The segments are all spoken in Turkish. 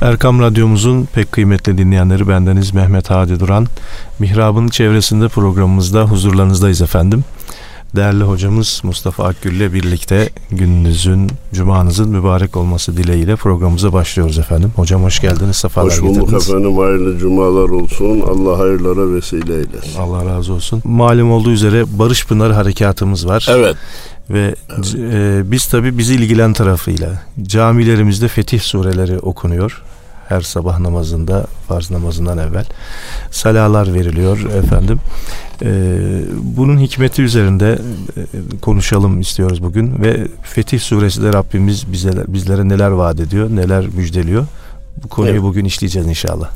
Erkam Radyomuzun pek kıymetli dinleyenleri bendeniz Mehmet Hadi Duran. Mihrab'ın çevresinde programımızda huzurlarınızdayız efendim. Değerli hocamız Mustafa Akgül ile birlikte gününüzün, cumanızın mübarek olması dileğiyle programımıza başlıyoruz efendim. Hocam hoş geldiniz, sefalar Hoş bulduk getirdiniz. efendim, hayırlı cumalar olsun. Allah hayırlara vesile eylesin. Allah razı olsun. Malum olduğu üzere Barış Pınar harekatımız var. Evet, Ve e, biz tabi bizi ilgilen tarafıyla camilerimizde fetih sureleri okunuyor. Her sabah namazında, farz namazından evvel. Salalar veriliyor efendim. E, bunun hikmeti üzerinde e, konuşalım istiyoruz bugün. Ve Fetih suresi de Rabbimiz bize, bizlere neler vaat ediyor, neler müjdeliyor. Bu konuyu Evet. bugün işleyeceğiz inşallah.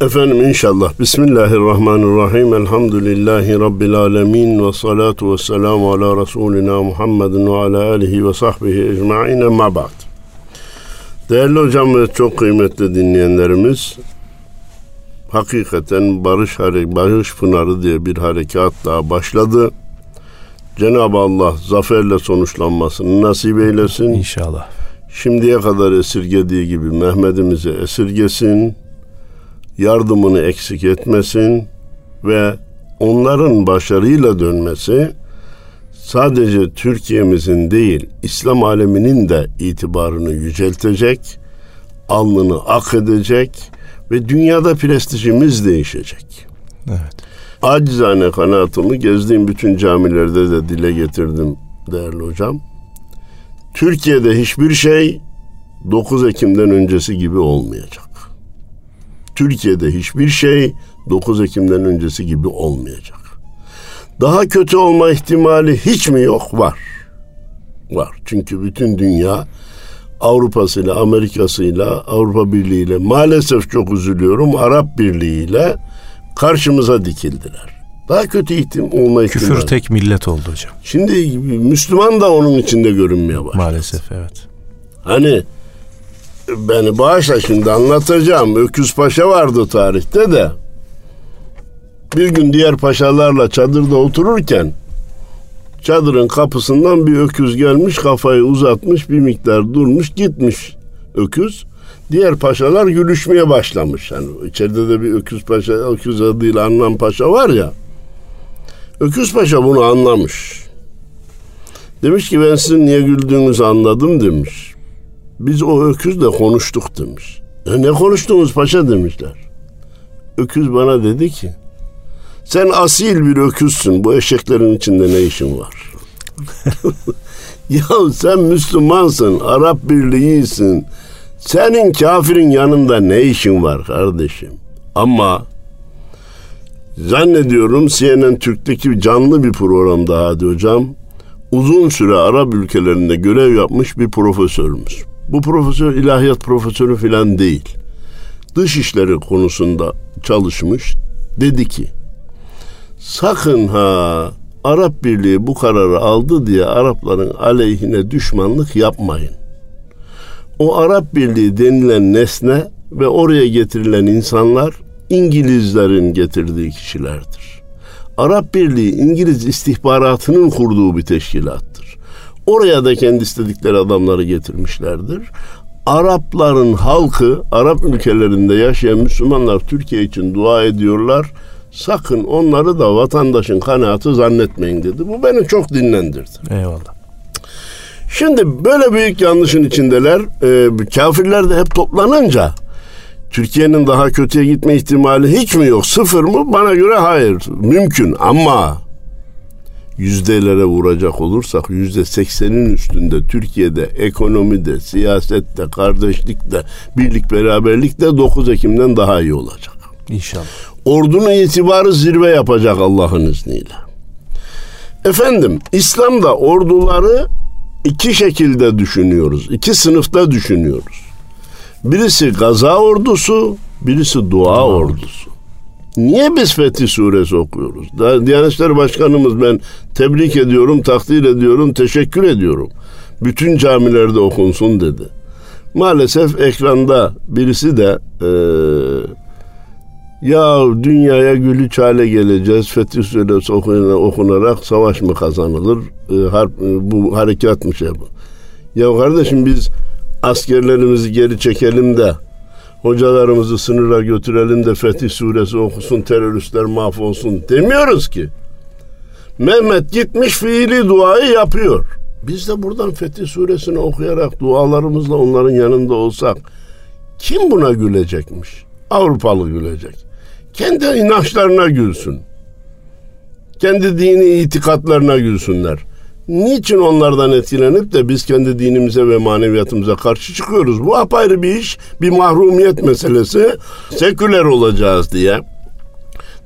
Efendim inşallah. Bismillahirrahmanirrahim. Elhamdülillahi Rabbil alemin. Ve salatu ve selamu ala Resulina Muhammedin ve ala alihi ve sahbihi ecma'in emma ba'd. Değerli hocam ve çok kıymetli dinleyenlerimiz, hakikaten Barış, Hare- Barış Pınarı diye bir harekat daha başladı. Cenab-ı Allah zaferle sonuçlanmasını nasip eylesin. İnşallah. şimdiye kadar esirgediği gibi Mehmet'imize esirgesin, yardımını eksik etmesin ve onların başarıyla dönmesi sadece Türkiye'mizin değil İslam aleminin de itibarını yüceltecek, alnını ak edecek ve dünyada prestijimiz değişecek. Evet. Acizane kanaatımı gezdiğim bütün camilerde de dile getirdim değerli hocam. Türkiye'de hiçbir şey 9 Ekim'den öncesi gibi olmayacak. Türkiye'de hiçbir şey 9 Ekim'den öncesi gibi olmayacak. Daha kötü olma ihtimali hiç mi yok? Var. Var. Çünkü bütün dünya Avrupa'sıyla, Amerika'sıyla, Avrupa Birliği'yle maalesef çok üzülüyorum Arap Birliği'yle karşımıza dikildiler. Daha kötü ihtim olma ihtimali. Küfür tek millet oldu hocam. Şimdi Müslüman da onun içinde görünmeye başladı. Maalesef evet. Hani beni bağışla şimdi anlatacağım. Öküz Paşa vardı tarihte de. Bir gün diğer paşalarla çadırda otururken çadırın kapısından bir öküz gelmiş kafayı uzatmış bir miktar durmuş gitmiş öküz. Diğer paşalar gülüşmeye başlamış. Yani içeride de bir öküz paşa, öküz adıyla anılan paşa var ya. Öküz paşa bunu anlamış. Demiş ki ben sizin niye güldüğünüzü anladım demiş. Biz o öküzle konuştuk demiş. E ne konuştunuz paşa demişler. Öküz bana dedi ki sen asil bir öküzsün bu eşeklerin içinde ne işin var? ya sen Müslümansın, Arap Birliği'sin. Senin kafirin yanında ne işin var kardeşim? Ama zannediyorum CNN Türk'teki canlı bir programda hadi hocam uzun süre Arap ülkelerinde görev yapmış bir profesörümüz. Bu profesör ilahiyat profesörü falan değil. Dış işleri konusunda çalışmış. Dedi ki sakın ha Arap Birliği bu kararı aldı diye Arapların aleyhine düşmanlık yapmayın. O Arap Birliği denilen nesne ve oraya getirilen insanlar İngilizlerin getirdiği kişilerdir. Arap Birliği İngiliz istihbaratının kurduğu bir teşkilattır. Oraya da kendi istedikleri adamları getirmişlerdir. Arapların halkı, Arap ülkelerinde yaşayan Müslümanlar Türkiye için dua ediyorlar. Sakın onları da vatandaşın kanaatı zannetmeyin dedi. Bu beni çok dinlendirdi. Eyvallah. Şimdi böyle büyük yanlışın içindeler. Ee, kafirler de hep toplanınca Türkiye'nin daha kötüye gitme ihtimali hiç mi yok? Sıfır mı? Bana göre hayır. Mümkün ama yüzdelere vuracak olursak yüzde seksenin üstünde Türkiye'de ekonomide, siyasette, kardeşlikte, birlik beraberlikte 9 Ekim'den daha iyi olacak. İnşallah. Ordunun itibarı zirve yapacak Allah'ın izniyle. Efendim İslam'da orduları iki şekilde düşünüyoruz. iki sınıfta düşünüyoruz. Birisi gaza ordusu, birisi dua ordusu. Niye biz Fetih Suresi okuyoruz? Diyanet İşleri Başkanımız ben tebrik ediyorum, takdir ediyorum, teşekkür ediyorum. Bütün camilerde okunsun dedi. Maalesef ekranda birisi de eee ya dünyaya gülü çale geleceğiz. Fetih Suresi okunarak savaş mı kazanılır? E, harp, e, bu harekat mı şey bu? Ya kardeşim biz askerlerimizi geri çekelim de hocalarımızı sınıra götürelim de Fetih suresi okusun teröristler mahvolsun demiyoruz ki. Mehmet gitmiş fiili duayı yapıyor. Biz de buradan Fetih suresini okuyarak dualarımızla onların yanında olsak kim buna gülecekmiş? Avrupalı gülecek. Kendi inançlarına gülsün. Kendi dini itikatlarına gülsünler. Niçin onlardan etkilenip de biz kendi dinimize ve maneviyatımıza karşı çıkıyoruz? Bu apayrı bir iş, bir mahrumiyet meselesi. Seküler olacağız diye,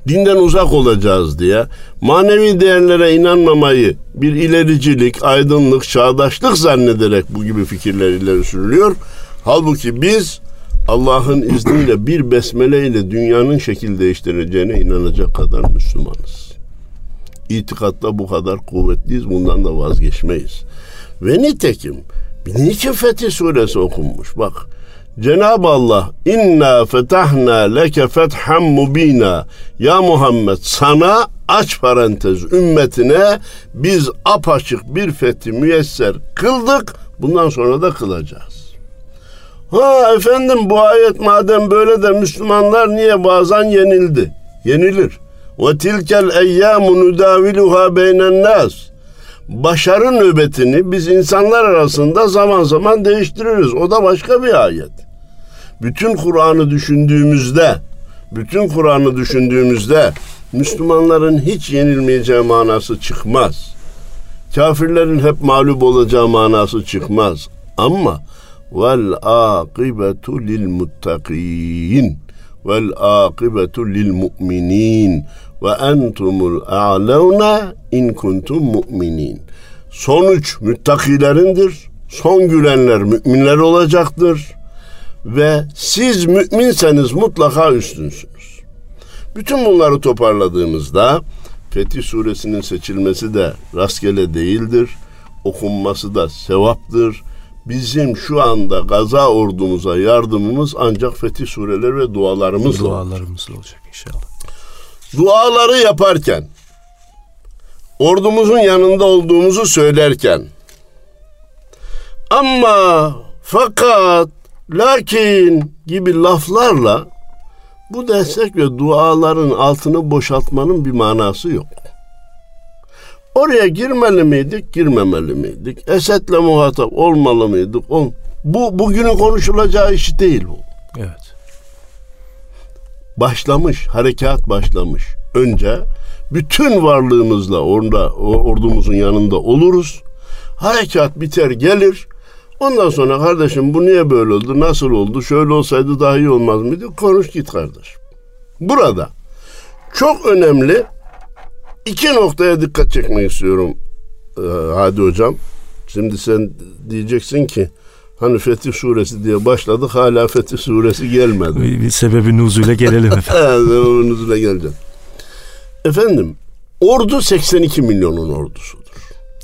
dinden uzak olacağız diye, manevi değerlere inanmamayı bir ilericilik, aydınlık, çağdaşlık zannederek bu gibi fikirler ileri sürülüyor. Halbuki biz Allah'ın izniyle bir besmele ile dünyanın şekil değiştireceğine inanacak kadar Müslümanız. İtikatta bu kadar kuvvetliyiz. Bundan da vazgeçmeyiz. Ve nitekim niçin Fetih suresi okunmuş? Bak Cenab-ı Allah inna fetahna leke fethan mubina ya Muhammed sana aç parantez ümmetine biz apaçık bir fethi müyesser kıldık bundan sonra da kılacağız. Ha efendim bu ayet madem böyle de Müslümanlar niye bazen yenildi? Yenilir. Ve tilkel eyyamu nudaviluha beynen nas. Başarı nöbetini biz insanlar arasında zaman zaman değiştiririz. O da başka bir ayet. Bütün Kur'an'ı düşündüğümüzde, bütün Kur'an'ı düşündüğümüzde Müslümanların hiç yenilmeyeceği manası çıkmaz. Kafirlerin hep mağlup olacağı manası çıkmaz. Ama vel akibetu lil muttakin vel akibetu lil mu'minin ve entumul a'levne in kuntum mu'minin. Sonuç müttakilerindir. Son gülenler müminler olacaktır. Ve siz müminseniz mutlaka üstünsünüz. Bütün bunları toparladığımızda Fetih suresinin seçilmesi de rastgele değildir. Okunması da sevaptır. Bizim şu anda gaza ordumuza yardımımız ancak Fetih sureleri ve dualarımızla. Dualarımızla olacak inşallah. Duaları yaparken, ordumuzun yanında olduğumuzu söylerken, ama fakat, lakin gibi laflarla bu destek ve duaların altını boşaltmanın bir manası yok. Oraya girmeli miydik, girmemeli miydik? Esed'le muhatap olmalı mıydık? Ol bu bugünün konuşulacağı iş değil bu. Evet. Başlamış, harekat başlamış. Önce bütün varlığımızla orada ordumuzun yanında oluruz. Harekat biter gelir. Ondan sonra kardeşim bu niye böyle oldu, nasıl oldu, şöyle olsaydı daha iyi olmaz mıydı? Konuş git kardeş. Burada çok önemli iki noktaya dikkat çekmek istiyorum ee, Hadi Hocam. Şimdi sen diyeceksin ki hani Fetih Suresi diye başladık hala Fetih Suresi gelmedi. Bir, bir sebebi nuzule gelelim efendim. evet, nuzule geleceğim. Efendim ordu 82 milyonun ordusudur.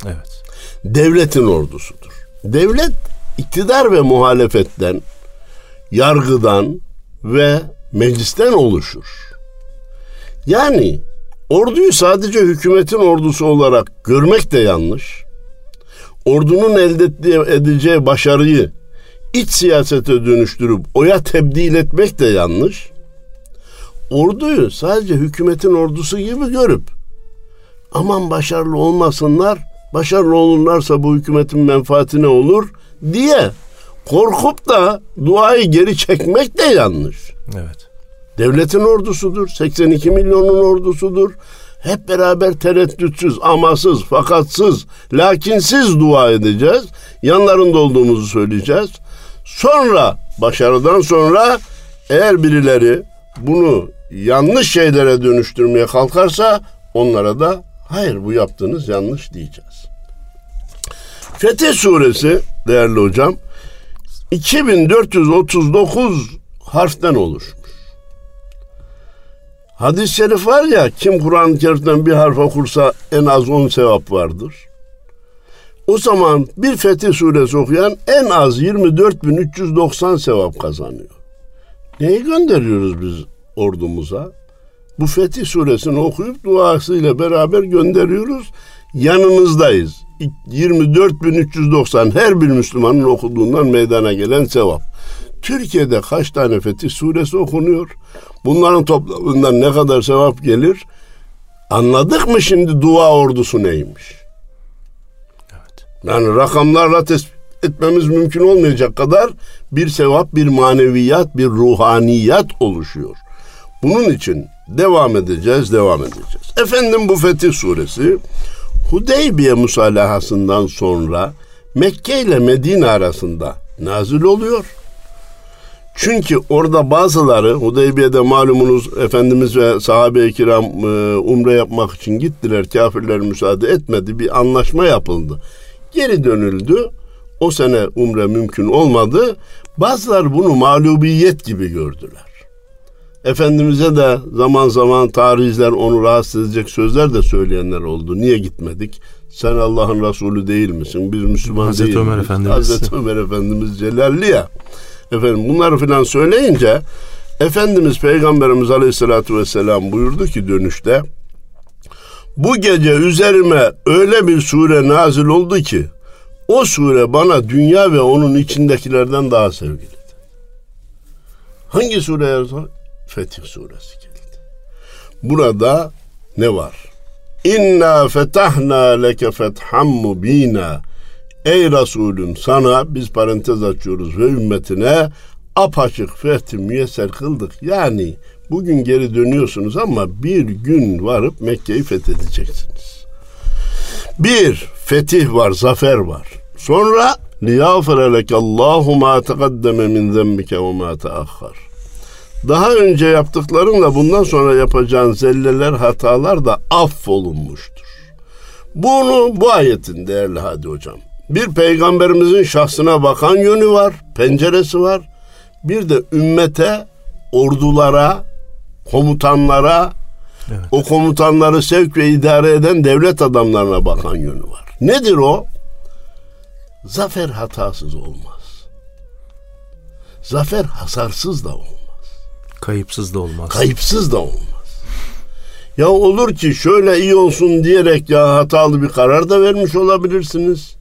Evet. Devletin ordusudur. Devlet iktidar ve muhalefetten, yargıdan ve meclisten oluşur. Yani orduyu sadece hükümetin ordusu olarak görmek de yanlış. Ordunun elde edeceği başarıyı iç siyasete dönüştürüp oya tebdil etmek de yanlış. Orduyu sadece hükümetin ordusu gibi görüp aman başarılı olmasınlar, başarılı olurlarsa bu hükümetin menfaatine olur diye korkup da duayı geri çekmek de yanlış. Evet. Devletin ordusudur. 82 milyonun ordusudur. Hep beraber tereddütsüz, amasız, fakatsız, lakinsiz dua edeceğiz. Yanlarında olduğumuzu söyleyeceğiz. Sonra, başarıdan sonra eğer birileri bunu yanlış şeylere dönüştürmeye kalkarsa onlara da hayır bu yaptığınız yanlış diyeceğiz. Fetih suresi değerli hocam 2439 harften oluşmuş. Hadis-i şerif var ya kim Kur'an-ı Kerim'den bir harf okursa en az 10 sevap vardır. O zaman bir Fetih suresi okuyan en az 24.390 sevap kazanıyor. Neyi gönderiyoruz biz ordumuza? Bu Fetih suresini okuyup duasıyla beraber gönderiyoruz. Yanınızdayız. 24.390 her bir Müslümanın okuduğundan meydana gelen sevap. Türkiye'de kaç tane Fetih Suresi okunuyor? Bunların toplamından ne kadar sevap gelir? Anladık mı şimdi dua ordusu neymiş? Evet. Yani rakamlarla tespit etmemiz mümkün olmayacak kadar bir sevap, bir maneviyat, bir ruhaniyat oluşuyor. Bunun için devam edeceğiz, devam edeceğiz. Efendim bu Fetih Suresi Hudeybiye musalahasından sonra Mekke ile Medine arasında nazil oluyor. Çünkü orada bazıları Hudeybiye'de malumunuz Efendimiz ve sahabe-i kiram e, umre yapmak için gittiler. Kafirler müsaade etmedi. Bir anlaşma yapıldı. Geri dönüldü. O sene umre mümkün olmadı. Bazıları bunu mağlubiyet gibi gördüler. Efendimiz'e de zaman zaman tarihler onu rahatsız edecek sözler de söyleyenler oldu. Niye gitmedik? Sen Allah'ın Resulü değil misin? Biz Müslüman Hazreti değil Ömer miyiz? Efendimiz. Hazreti Ömer Efendimiz celalli ya. Efendim bunları filan söyleyince Efendimiz Peygamberimiz Aleyhisselatü Vesselam buyurdu ki dönüşte bu gece üzerime öyle bir sure nazil oldu ki o sure bana dünya ve onun içindekilerden daha sevgilidir. Hangi sure yazar? Fetih suresi geldi. Burada ne var? İnna fetahna leke fetham mubina. Ey Resulüm sana biz parantez açıyoruz ve ümmetine apaçık fethi müyesser kıldık. Yani bugün geri dönüyorsunuz ama bir gün varıp Mekke'yi fethedeceksiniz. Bir, fetih var, zafer var. Sonra liyafere leke Allahu ma teqaddeme min zembike ve ma teahhar. Daha önce yaptıklarınla bundan sonra yapacağın zelleler, hatalar da affolunmuştur. Bunu bu ayetin değerli hadi hocam. Bir peygamberimizin şahsına bakan yönü var, penceresi var. Bir de ümmete, ordulara, komutanlara, evet. o komutanları sevk ve idare eden devlet adamlarına bakan yönü var. Nedir o? Zafer hatasız olmaz. Zafer hasarsız da olmaz. Kayıpsız da olmaz. Kayıpsız da olmaz. Ya olur ki şöyle iyi olsun diyerek ya hatalı bir karar da vermiş olabilirsiniz.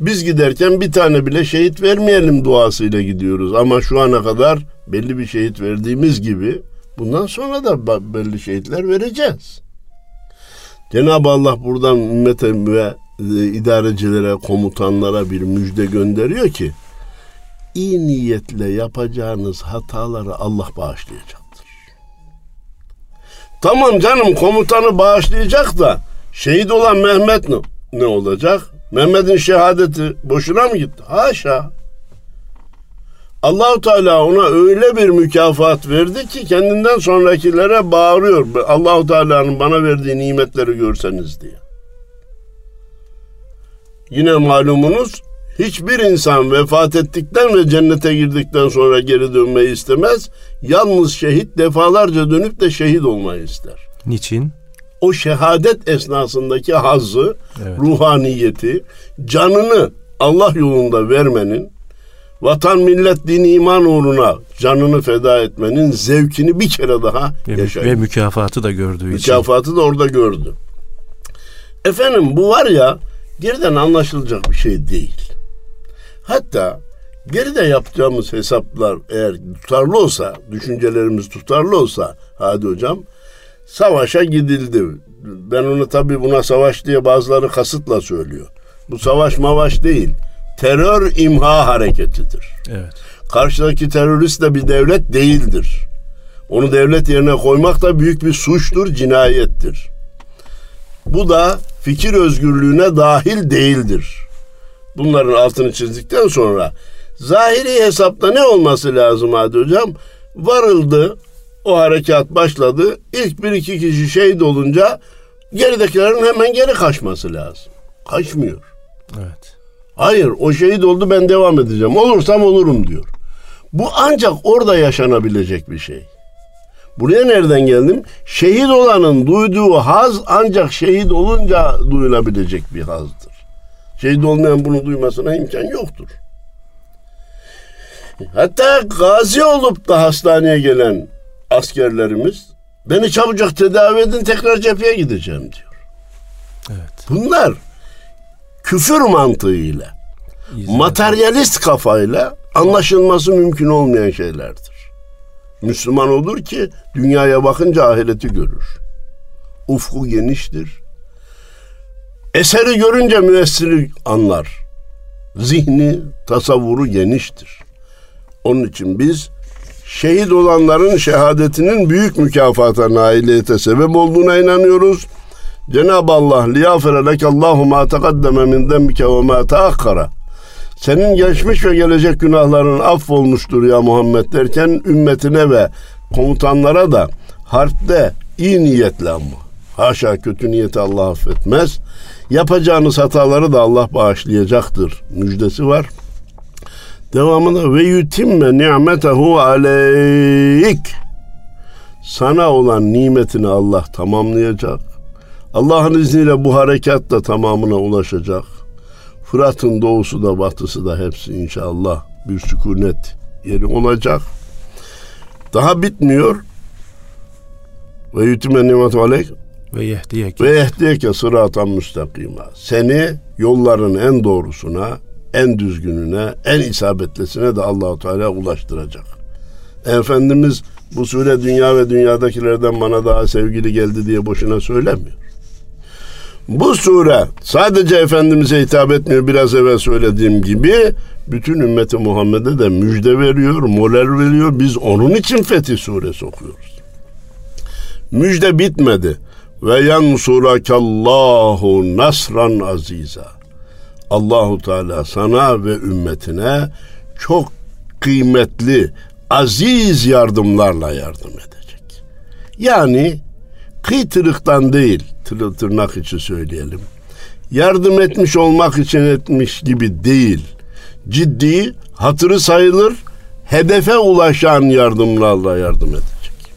Biz giderken bir tane bile şehit vermeyelim duasıyla gidiyoruz. Ama şu ana kadar belli bir şehit verdiğimiz gibi bundan sonra da belli şehitler vereceğiz. Cenab-ı Allah buradan ümmete ve e, idarecilere, komutanlara bir müjde gönderiyor ki iyi niyetle yapacağınız hataları Allah bağışlayacaktır. Tamam canım komutanı bağışlayacak da şehit olan Mehmet ne, ne olacak? Mehmet'in şehadeti boşuna mı gitti? Haşa. Allahu Teala ona öyle bir mükafat verdi ki kendinden sonrakilere bağırıyor. Allahu Teala'nın bana verdiği nimetleri görseniz diye. Yine malumunuz hiçbir insan vefat ettikten ve cennete girdikten sonra geri dönmeyi istemez. Yalnız şehit defalarca dönüp de şehit olmayı ister. Niçin? O şehadet esnasındaki hazzı, evet. ruhaniyeti, canını Allah yolunda vermenin, vatan, millet, din, iman uğruna canını feda etmenin zevkini bir kere daha yaşayın. Ve mükafatı da gördüğü mükafatı için. Mükafatı da orada gördü. Efendim bu var ya geriden anlaşılacak bir şey değil. Hatta geride yapacağımız hesaplar eğer tutarlı olsa, düşüncelerimiz tutarlı olsa hadi hocam savaşa gidildi. Ben onu tabii buna savaş diye bazıları kasıtla söylüyor. Bu savaş mavaş değil. Terör imha hareketidir. Evet. Karşıdaki terörist de bir devlet değildir. Onu devlet yerine koymak da büyük bir suçtur, cinayettir. Bu da fikir özgürlüğüne dahil değildir bunların altını çizdikten sonra zahiri hesapta ne olması lazım hadi hocam? Varıldı, o harekat başladı. İlk bir iki kişi şehit olunca geridekilerin hemen geri kaçması lazım. Kaçmıyor. Evet. Hayır o şehit oldu ben devam edeceğim. Olursam olurum diyor. Bu ancak orada yaşanabilecek bir şey. Buraya nereden geldim? Şehit olanın duyduğu haz ancak şehit olunca duyulabilecek bir hazdır. Şehit olmayan bunu duymasına imkan yoktur. Hatta gazi olup da hastaneye gelen askerlerimiz beni çabucak tedavi edin tekrar cepheye gideceğim diyor. Evet. Bunlar küfür mantığıyla, materyalist kafayla anlaşılması mümkün olmayan şeylerdir. Müslüman olur ki dünyaya bakınca ahireti görür. Ufku geniştir. Eseri görünce müessiri anlar. Zihni, tasavvuru geniştir. Onun için biz şehit olanların şehadetinin büyük mükafata nailiyete sebep olduğuna inanıyoruz. Cenab-ı Allah liyafere lekallahu ma tekaddeme min dembike ve ma taakkara. Senin geçmiş ve gelecek günahların affolmuştur ya Muhammed derken ümmetine ve komutanlara da harpte iyi niyetle ama. Haşa kötü niyeti Allah affetmez. Yapacağınız hataları da Allah bağışlayacaktır. Müjdesi var. Devamında ve yutimme ni'metehu aleyk. Sana olan nimetini Allah tamamlayacak. Allah'ın izniyle bu harekat da tamamına ulaşacak. Fırat'ın doğusu da batısı da hepsi inşallah bir sükunet yeri olacak. Daha bitmiyor. Ve yutime nimet aleyk ve yehdiyeke ve yehdiyeke sıratan müstakima. Seni yolların en doğrusuna, en düzgününe, en isabetlisine de Allahu Teala ulaştıracak. Efendimiz bu sure dünya ve dünyadakilerden bana daha sevgili geldi diye boşuna söylemiyor. Bu sure sadece Efendimiz'e hitap etmiyor biraz evvel söylediğim gibi bütün ümmeti Muhammed'e de müjde veriyor, moral veriyor. Biz onun için Fetih suresi okuyoruz. Müjde bitmedi. Ve yansurakallahu nasran aziza. Allahu Teala sana ve ümmetine çok kıymetli, aziz yardımlarla yardım edecek. Yani kıytırıktan değil, tır, tırnak içi söyleyelim. Yardım etmiş olmak için etmiş gibi değil. Ciddi, hatırı sayılır, hedefe ulaşan yardımlarla yardım edecek.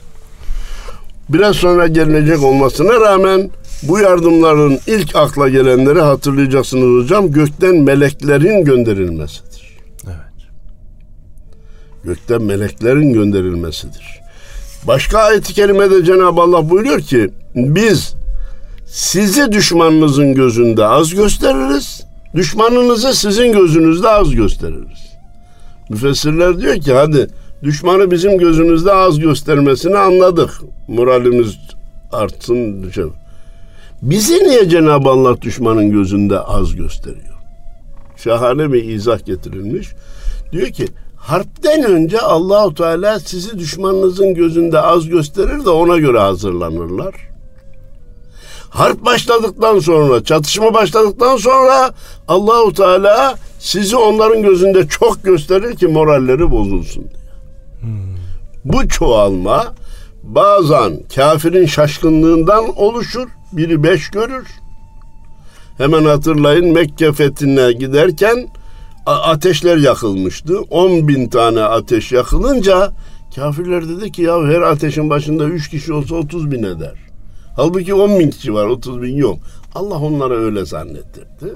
Biraz sonra gelecek olmasına rağmen bu yardımların ilk akla gelenleri hatırlayacaksınız hocam. Gökten meleklerin gönderilmesidir. Evet. Gökten meleklerin gönderilmesidir. Başka ayet-i kerimede Cenab-ı Allah buyuruyor ki biz sizi düşmanınızın gözünde az gösteririz. Düşmanınızı sizin gözünüzde az gösteririz. Müfessirler diyor ki hadi düşmanı bizim gözümüzde az göstermesini anladık. Moralimiz artsın. Düşelim. Bizi niye Cenab-ı Allah düşmanın gözünde az gösteriyor? Şahane bir izah getirilmiş. Diyor ki harpten önce Allahu Teala sizi düşmanınızın gözünde az gösterir de ona göre hazırlanırlar. Harp başladıktan sonra, çatışma başladıktan sonra Allahu Teala sizi onların gözünde çok gösterir ki moralleri bozulsun diye. Hmm. Bu çoğalma bazen kafirin şaşkınlığından oluşur. Biri beş görür. Hemen hatırlayın Mekke fethine giderken ateşler yakılmıştı. On bin tane ateş yakılınca kafirler dedi ki ya her ateşin başında üç kişi olsa otuz bin eder. Halbuki on bin kişi var otuz bin yok. Allah onlara öyle zannettirdi.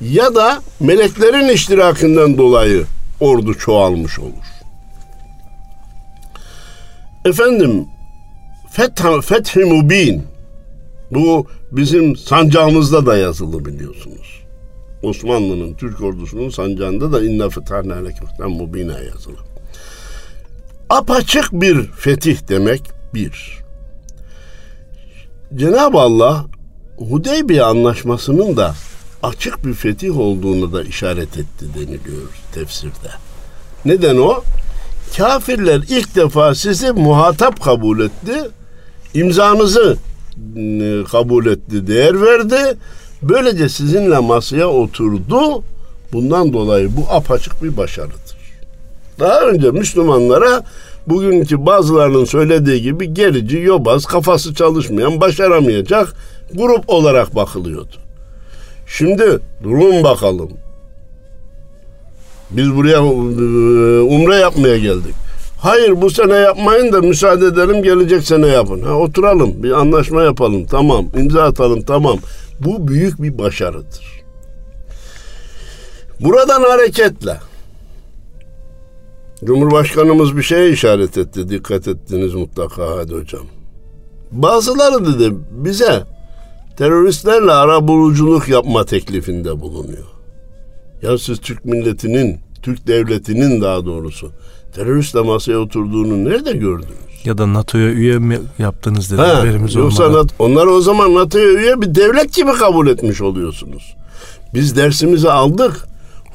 Ya da meleklerin iştirakinden dolayı ordu çoğalmış olur. Efendim Feth, Fethi Mubin bu bizim sancağımızda da yazılı biliyorsunuz. Osmanlı'nın Türk ordusunun sancağında da inna fetahna lekeften mubine yazılı. Apaçık bir fetih demek bir. Cenab-ı Allah Hudeybiye anlaşmasının da açık bir fetih olduğunu da işaret etti deniliyor tefsirde. Neden o? Kafirler ilk defa sizi muhatap kabul etti. imzanızı kabul etti, değer verdi. Böylece sizinle masaya oturdu. Bundan dolayı bu apaçık bir başarıdır. Daha önce Müslümanlara bugünkü bazılarının söylediği gibi gerici, yobaz, kafası çalışmayan, başaramayacak grup olarak bakılıyordu. Şimdi durun bakalım. Biz buraya e, umre yapmaya geldik. Hayır bu sene yapmayın da müsaade edelim gelecek sene yapın. Ha, oturalım bir anlaşma yapalım tamam imza atalım tamam. Bu büyük bir başarıdır. Buradan hareketle Cumhurbaşkanımız bir şeye işaret etti. Dikkat ettiniz mutlaka hadi hocam. Bazıları dedi bize teröristlerle ara buluculuk yapma teklifinde bulunuyor. Ya siz Türk milletinin, Türk devletinin daha doğrusu teröristle masaya oturduğunu nerede gördünüz? Ya da NATO'ya üye mi yaptınız dedi ha, haberimiz yoksa olmadan. onlar o zaman NATO'ya üye bir devlet gibi kabul etmiş oluyorsunuz. Biz dersimizi aldık.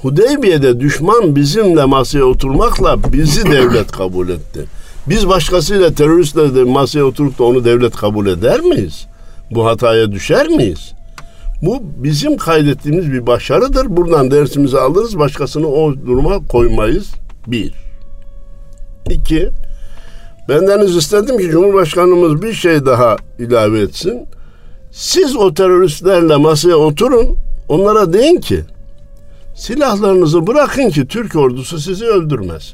Hudeybiye'de düşman bizimle masaya oturmakla bizi devlet kabul etti. Biz başkasıyla teröristle de masaya oturup da onu devlet kabul eder miyiz? Bu hataya düşer miyiz? Bu bizim kaydettiğimiz bir başarıdır. Buradan dersimizi alırız, başkasını o duruma koymayız. Bir. İki, bendeniz istedim ki Cumhurbaşkanımız bir şey daha ilave etsin. Siz o teröristlerle masaya oturun, onlara deyin ki, silahlarınızı bırakın ki Türk ordusu sizi öldürmez.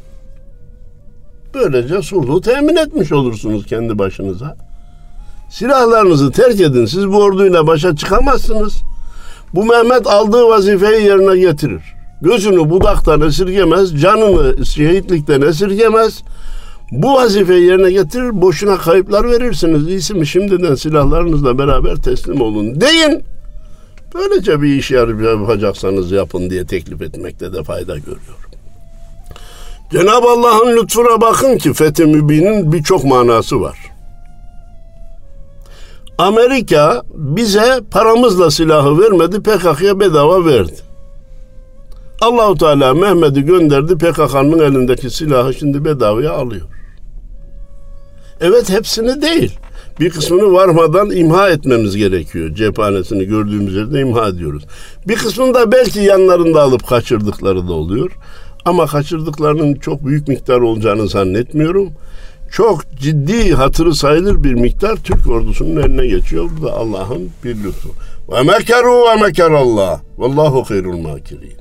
Böylece sulhu temin etmiş olursunuz kendi başınıza. Silahlarınızı terk edin. Siz bu orduyla başa çıkamazsınız. Bu Mehmet aldığı vazifeyi yerine getirir. Gözünü budaktan esirgemez, canını şehitlikten esirgemez. Bu vazifeyi yerine getirir, boşuna kayıplar verirsiniz. İyisi mi şimdiden silahlarınızla beraber teslim olun deyin. Böylece bir iş yapacaksanız yapın diye teklif etmekte de fayda görüyorum. Cenab-ı Allah'ın lütfuna bakın ki Fethi Mübin'in birçok manası var. Amerika bize paramızla silahı vermedi, PKK'ya bedava verdi. Allahu Teala Mehmet'i gönderdi, PKK'nın elindeki silahı şimdi bedavaya alıyor. Evet hepsini değil. Bir kısmını varmadan imha etmemiz gerekiyor. Cephanesini gördüğümüz yerde imha ediyoruz. Bir kısmını da belki yanlarında alıp kaçırdıkları da oluyor. Ama kaçırdıklarının çok büyük miktar olacağını zannetmiyorum. Çok ciddi hatırı sayılır bir miktar Türk ordusunun eline geçiyor. Bu da Allah'ın bir lütfu. Ve mekeru ve mekerallah. Vallahu hayrul makirin.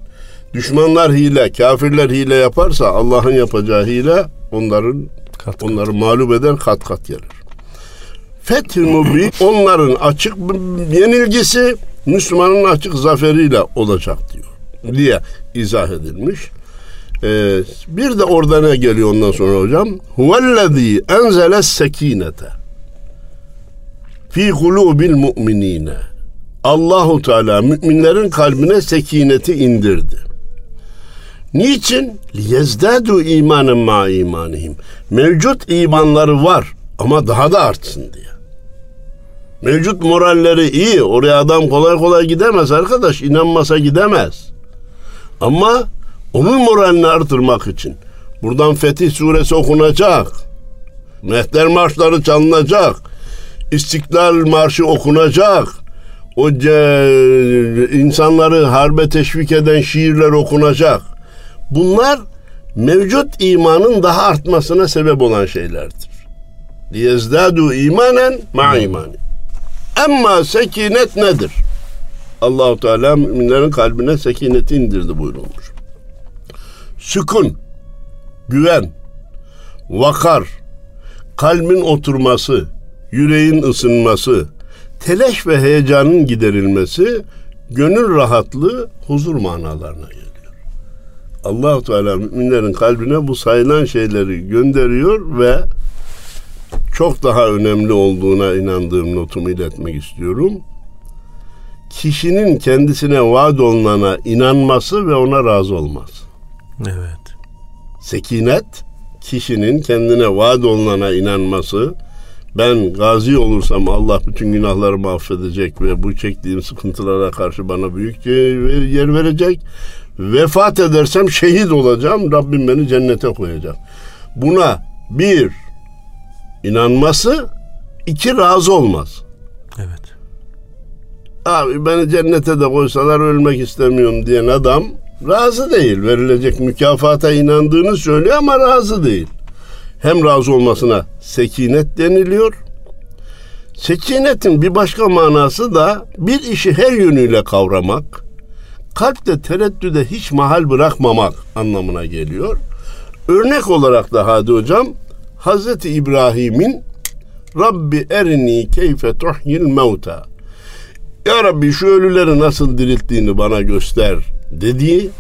Düşmanlar hile, kafirler hile yaparsa Allah'ın yapacağı hile onların kat kat. onları mağlup eder kat kat gelir. Fethül Mubin onların açık yenilgisi Müslümanın açık zaferiyle olacak diyor diye izah edilmiş. Ee, bir de orada ne geliyor ondan sonra hocam? Huvellezî enzele sekinete fi kulubil mu'minine. Allahu Teala müminlerin kalbine sekineti indirdi. Niçin? Liyezdadu imanen ma imanihim. Mevcut imanları var ama daha da artsın diye. Mevcut moralleri iyi. Oraya adam kolay kolay gidemez arkadaş. İnanmasa gidemez. Ama onun moralini artırmak için buradan Fetih Suresi okunacak. Mehter marşları çalınacak. İstiklal Marşı okunacak. O insanları harbe teşvik eden şiirler okunacak. Bunlar mevcut imanın daha artmasına sebep olan şeylerdir. Liyezdadu imanen ma imani. Ama sekinet nedir? Allahu Teala müminlerin kalbine sekineti indirdi buyurulmuş sükun, güven, vakar, kalbin oturması, yüreğin ısınması, telaş ve heyecanın giderilmesi, gönül rahatlığı, huzur manalarına geliyor. Allah Teala müminlerin kalbine bu sayılan şeyleri gönderiyor ve çok daha önemli olduğuna inandığım notumu iletmek istiyorum. Kişinin kendisine vaat olunana inanması ve ona razı olması. Evet. Sekinet kişinin kendine vaat olunana inanması, ben gazi olursam Allah bütün günahlarımı affedecek ve bu çektiğim sıkıntılara karşı bana büyük yer verecek. Vefat edersem şehit olacağım. Rabbim beni cennete koyacak. Buna bir inanması, iki razı olmaz. Evet. Abi beni cennete de koysalar ölmek istemiyorum diyen adam razı değil. Verilecek mükafata inandığını söylüyor ama razı değil. Hem razı olmasına sekinet deniliyor. Sekinetin bir başka manası da bir işi her yönüyle kavramak, kalpte tereddüde hiç mahal bırakmamak anlamına geliyor. Örnek olarak da Hadi Hocam, Hazreti İbrahim'in Rabbi erini keyfe tuhyil mevta. Ya Rabbi şu ölüleri nasıl dirilttiğini bana göster dediği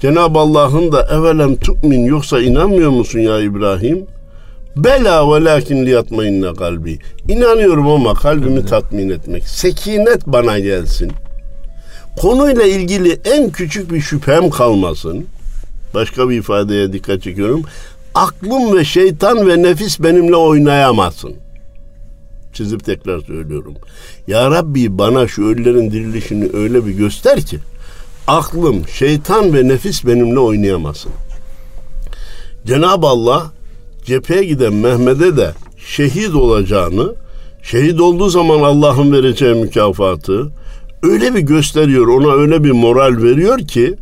Cenab-ı Allah'ın da evelem tu'min yoksa inanmıyor musun ya İbrahim? Bela velakin liyatmayinne kalbi. İnanıyorum ama kalbimi tatmin etmek. Sekinet bana gelsin. Konuyla ilgili en küçük bir şüphem kalmasın. Başka bir ifadeye dikkat çekiyorum. Aklım ve şeytan ve nefis benimle oynayamasın. Çizip tekrar söylüyorum. Ya Rabbi bana şu ölülerin dirilişini öyle bir göster ki aklım, şeytan ve nefis benimle oynayamasın. Cenab-ı Allah cepheye giden Mehmet'e de şehit olacağını, şehit olduğu zaman Allah'ın vereceği mükafatı öyle bir gösteriyor, ona öyle bir moral veriyor ki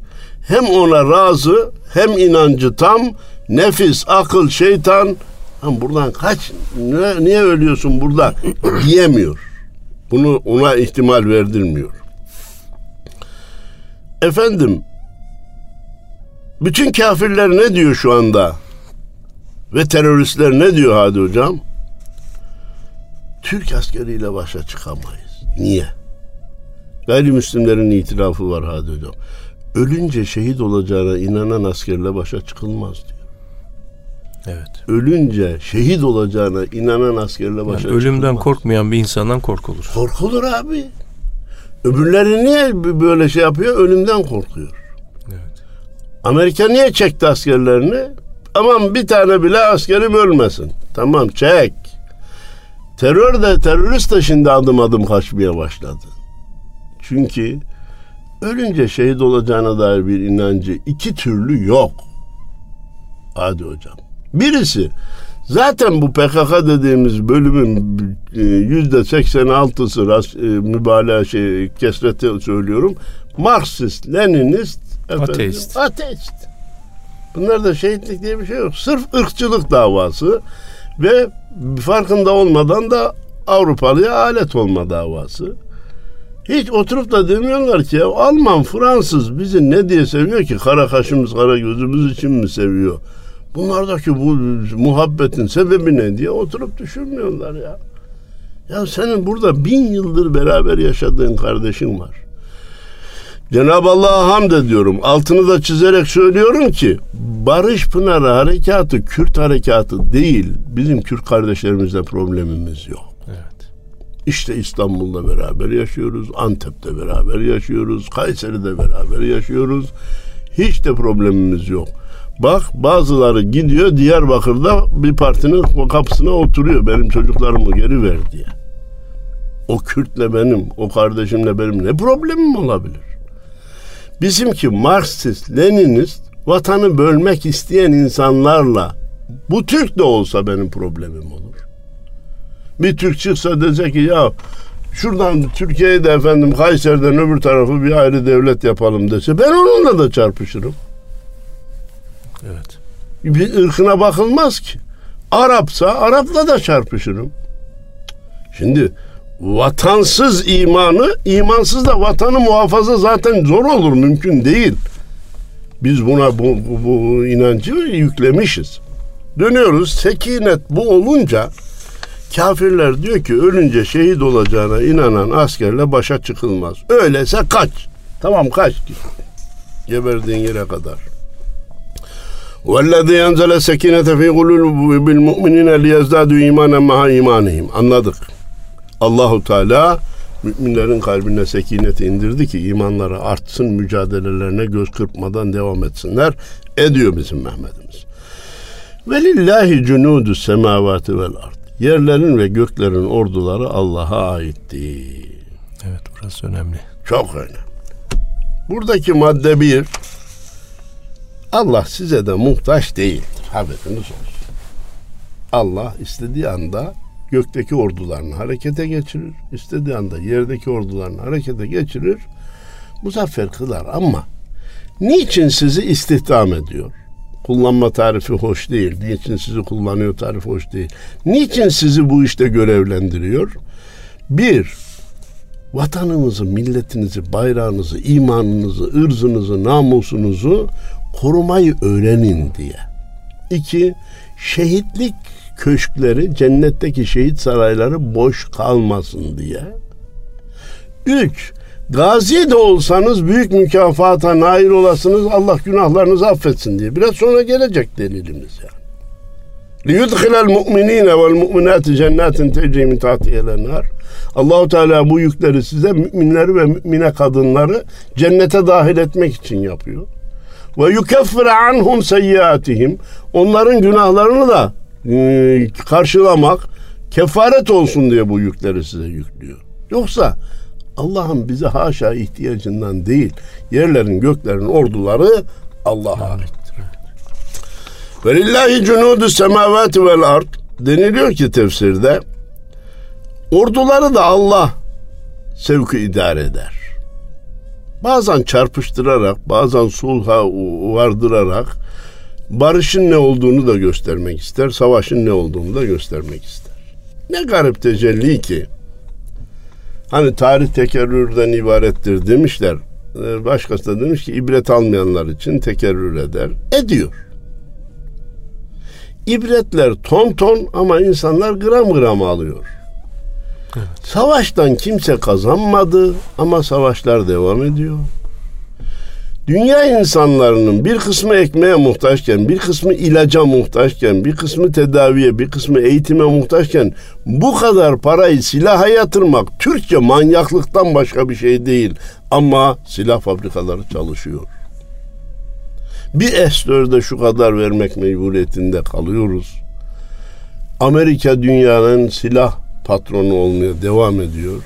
hem ona razı hem inancı tam, nefis, akıl, şeytan Lan buradan kaç, niye, niye ölüyorsun burada diyemiyor. Bunu ona ihtimal verdirmiyor. Efendim, bütün kafirler ne diyor şu anda? Ve teröristler ne diyor Hadi Hocam? Türk askeriyle başa çıkamayız. Niye? Gayrimüslimlerin itirafı var Hocam. Ölünce şehit olacağına inanan askerle başa çıkılmaz diyor. Evet. Ölünce şehit olacağına inanan askerle başa yani ölümden çıkılmaz. korkmayan bir insandan korkulur. Korkulur abi. Öbürleri niye böyle şey yapıyor? Ölümden korkuyor. Evet. Amerika niye çekti askerlerini? Aman bir tane bile askerim ölmesin. Tamam çek. Terör de terörist de şimdi adım adım kaçmaya başladı. Çünkü ölünce şehit olacağına dair bir inancı iki türlü yok. Hadi hocam. Birisi zaten bu PKK dediğimiz bölümün e, yüzde 86'sı ras- e, mübalağa şey kesreti söylüyorum. Marksist, Leninist, efendim, Ateist. ateist. Bunlarda şehitlik diye bir şey yok. Sırf ırkçılık davası ve farkında olmadan da Avrupalıya alet olma davası. Hiç oturup da demiyorlar ki ya Alman, Fransız bizi ne diye seviyor ki? Kara kaşımız, kara gözümüz için mi seviyor? Bunlardaki bu muhabbetin sebebi ne diye oturup düşünmüyorlar ya. Ya senin burada bin yıldır beraber yaşadığın kardeşin var. Cenab-ı Allah'a hamd ediyorum. Altını da çizerek söylüyorum ki Barış Pınarı harekatı Kürt harekatı değil. Bizim Kürt kardeşlerimizle problemimiz yok. Evet. İşte İstanbul'da beraber yaşıyoruz, Antep'te beraber yaşıyoruz, Kayseri'de beraber yaşıyoruz. Hiç de problemimiz yok. Bak bazıları gidiyor Diyarbakır'da bir partinin kapısına oturuyor benim çocuklarımı geri ver diye. O Kürtle benim, o kardeşimle benim ne problemim olabilir? Bizimki Marksist, Leninist, vatanı bölmek isteyen insanlarla bu Türk de olsa benim problemim olur. Bir Türk çıksa dese ki ya şuradan Türkiye'yi de efendim Kayseri'den öbür tarafı bir ayrı devlet yapalım dese ben onunla da çarpışırım. Evet. Bir ırkına bakılmaz ki. Arapsa Arap'la da çarpışırım. Şimdi vatansız imanı, imansız da vatanı muhafaza zaten zor olur, mümkün değil. Biz buna bu, bu, bu inancı yüklemişiz. Dönüyoruz, sekinet bu olunca kafirler diyor ki ölünce şehit olacağına inanan askerle başa çıkılmaz. Öyleyse kaç. Tamam kaç. Geberdiğin yere kadar. وَالَّذِي يَنْزَلَ السَّكِينَةَ فِي قُلُوبِ الْمُؤْمِنِينَ لِيَزْدَادُوا اِيمَانًا مَعَ اِيمَانِهِمْ Anladık. Allahu Teala müminlerin kalbine sekineti indirdi ki imanları artsın, mücadelelerine göz kırpmadan devam etsinler. Ediyor bizim Mehmet'imiz. Velillahi cunudu semavati vel ard. Yerlerin ve göklerin orduları Allah'a aitti. Evet burası önemli. Çok önemli. Buradaki madde bir, Allah size de muhtaç değildir. Haberiniz olsun. Allah istediği anda gökteki ordularını harekete geçirir. istediği anda yerdeki ordularını harekete geçirir. Muzaffer kılar ama niçin sizi istihdam ediyor? Kullanma tarifi hoş değil. Niçin sizi kullanıyor tarifi hoş değil. Niçin sizi bu işte görevlendiriyor? Bir, vatanınızı, milletinizi, bayrağınızı, imanınızı, ırzınızı, namusunuzu korumayı öğrenin diye. İki, şehitlik köşkleri, cennetteki şehit sarayları boş kalmasın diye. Üç, gazi de olsanız büyük mükafata nail olasınız, Allah günahlarınızı affetsin diye. Biraz sonra gelecek delilimiz yani. لِيُدْخِلَ الْمُؤْمِنِينَ وَالْمُؤْمِنَاتِ جَنَّاتٍ تَجْرِي مِنْ تَحْتِهَا الْاَنْهَارِ Allahu Teala bu yükleri size müminleri ve mümine kadınları cennete dahil etmek için yapıyor. Ve yukeffir anhum seyyiatihim. Onların günahlarını da e, karşılamak, kefaret olsun diye bu yükleri size yüklüyor. Yoksa Allah'ın bize haşa ihtiyacından değil, yerlerin göklerin orduları Allah'a aittir. Ve lillahi cunudu semavati vel ard deniliyor ki tefsirde orduları da Allah sevki idare eder. Bazen çarpıştırarak, bazen sulha vardırarak barışın ne olduğunu da göstermek ister, savaşın ne olduğunu da göstermek ister. Ne garip tecelli ki Hani tarih tekerrürden ibarettir demişler. Ee, başkası da demiş ki ibret almayanlar için tekerrür eder. Ediyor. İbretler ton ton ama insanlar gram gram alıyor. Evet. Savaştan kimse kazanmadı ama savaşlar devam ediyor. Dünya insanlarının bir kısmı ekmeğe muhtaçken, bir kısmı ilaca muhtaçken, bir kısmı tedaviye, bir kısmı eğitime muhtaçken bu kadar parayı silaha yatırmak Türkçe manyaklıktan başka bir şey değil. Ama silah fabrikaları çalışıyor. Bir S-4'de şu kadar vermek mecburiyetinde kalıyoruz. Amerika dünyanın silah patronu olmaya devam ediyor.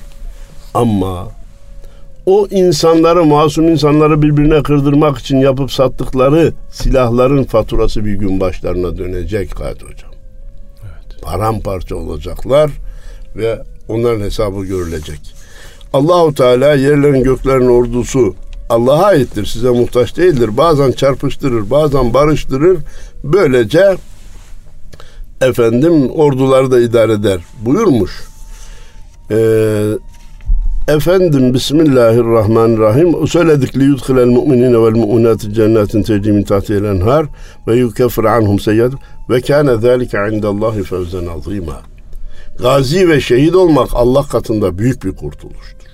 Ama o insanları, masum insanları birbirine kırdırmak için yapıp sattıkları silahların faturası bir gün başlarına dönecek Kadir Hocam. Evet. Paramparça olacaklar ve onların hesabı görülecek. Allahu Teala yerlerin göklerin ordusu Allah'a aittir, size muhtaç değildir. Bazen çarpıştırır, bazen barıştırır. Böylece efendim orduları da idare eder buyurmuş. Ee, Efendim Bismillahirrahmanirrahim. Söyledik li yudkhilel mu'minine vel mu'minati cennetin tecri min enhar ve yukaffir anhum seyyad ve kana zalika indallahi fevzen azima. Gazi ve şehit olmak Allah katında büyük bir kurtuluştur.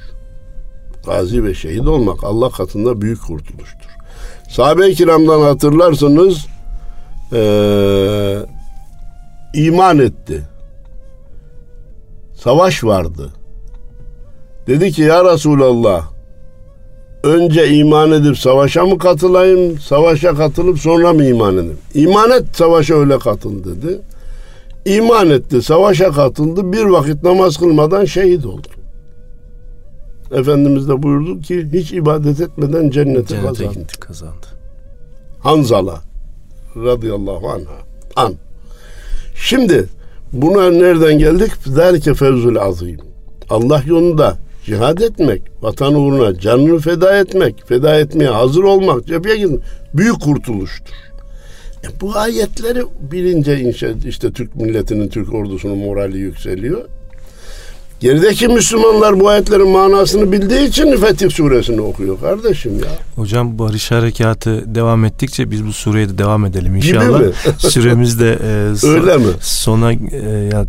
Gazi ve şehit olmak Allah katında büyük kurtuluştur. Sahabe-i kiramdan hatırlarsınız ee, iman etti. Savaş vardı Dedi ki ya Resulallah önce iman edip savaşa mı katılayım, savaşa katılıp sonra mı iman edeyim? İman et savaşa öyle katıl dedi. İman etti, savaşa katıldı, bir vakit namaz kılmadan şehit oldu. Efendimiz de buyurdu ki hiç ibadet etmeden cennete, cennete kazandı. kazandı. Hanzala radıyallahu anha. An. Şimdi buna nereden geldik? Zalike fevzul azim. Allah yolunda cihad etmek, vatan uğruna canını feda etmek, feda etmeye hazır olmak, cepheye gitmek büyük kurtuluştur. E bu ayetleri bilince işte, işte Türk milletinin, Türk ordusunun morali yükseliyor. Gerideki Müslümanlar bu ayetlerin manasını bildiği için Fetih suresini okuyor kardeşim ya. Hocam barış harekatı devam ettikçe biz bu sureye de devam edelim inşallah. Süremiz de e, son, Öyle mi? sona e,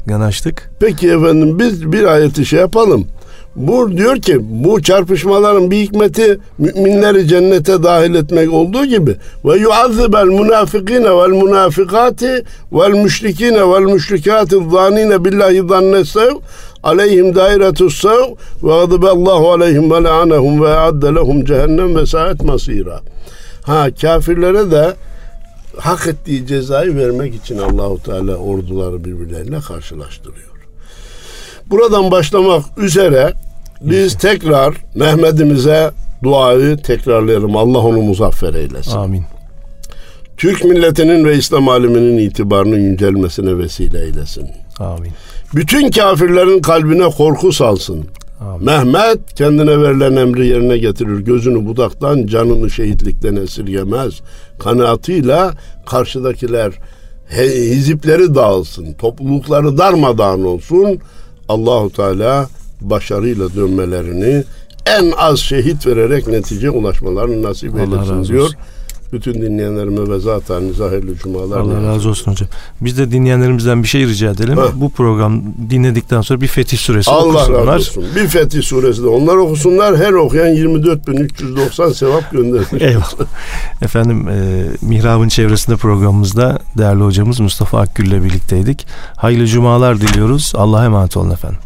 yanaştık. Peki efendim biz bir ayeti şey yapalım. Bu diyor ki bu çarpışmaların bir hikmeti müminleri cennete dahil etmek olduğu gibi ve yuazzibel munafikine vel munafikati vel müşrikine vel müşrikati zanine billahi zannesev aleyhim dairetus sev ve gadiballahu aleyhim ve la'anehum ve adde lehum cehennem ve saat masira. Ha kafirlere de hak ettiği cezayı vermek için Allahu Teala orduları birbirlerine karşılaştırıyor. Buradan başlamak üzere biz tekrar Mehmet'imize duayı tekrarlayalım. Allah onu muzaffer eylesin. Amin. Türk milletinin ve İslam aleminin itibarının yücelmesine vesile eylesin. Amin. Bütün kafirlerin kalbine korku salsın. Amin. Mehmet kendine verilen emri yerine getirir. Gözünü budaktan, canını şehitlikten esirgemez. Kanaatıyla karşıdakiler hizipleri dağılsın, toplulukları darmadağın olsun. Allahu Teala başarıyla dönmelerini en az şehit vererek netice ulaşmalarını nasip eylesin diyor. Bütün dinleyenlerime ve zaten hayırlı cumalar. Allah razı olsun hocam. Biz de dinleyenlerimizden bir şey rica edelim. Ha. Bu program dinledikten sonra bir Fetih Suresi Allah okusunlar. razı olsun. Bir Fetih suresi de onlar okusunlar. Her okuyan 24.390 sevap gönderir. Eyvallah. Efendim e, Mihrab'ın çevresinde programımızda değerli hocamız Mustafa Akgül ile birlikteydik. Hayırlı cumalar diliyoruz. Allah'a emanet olun efendim.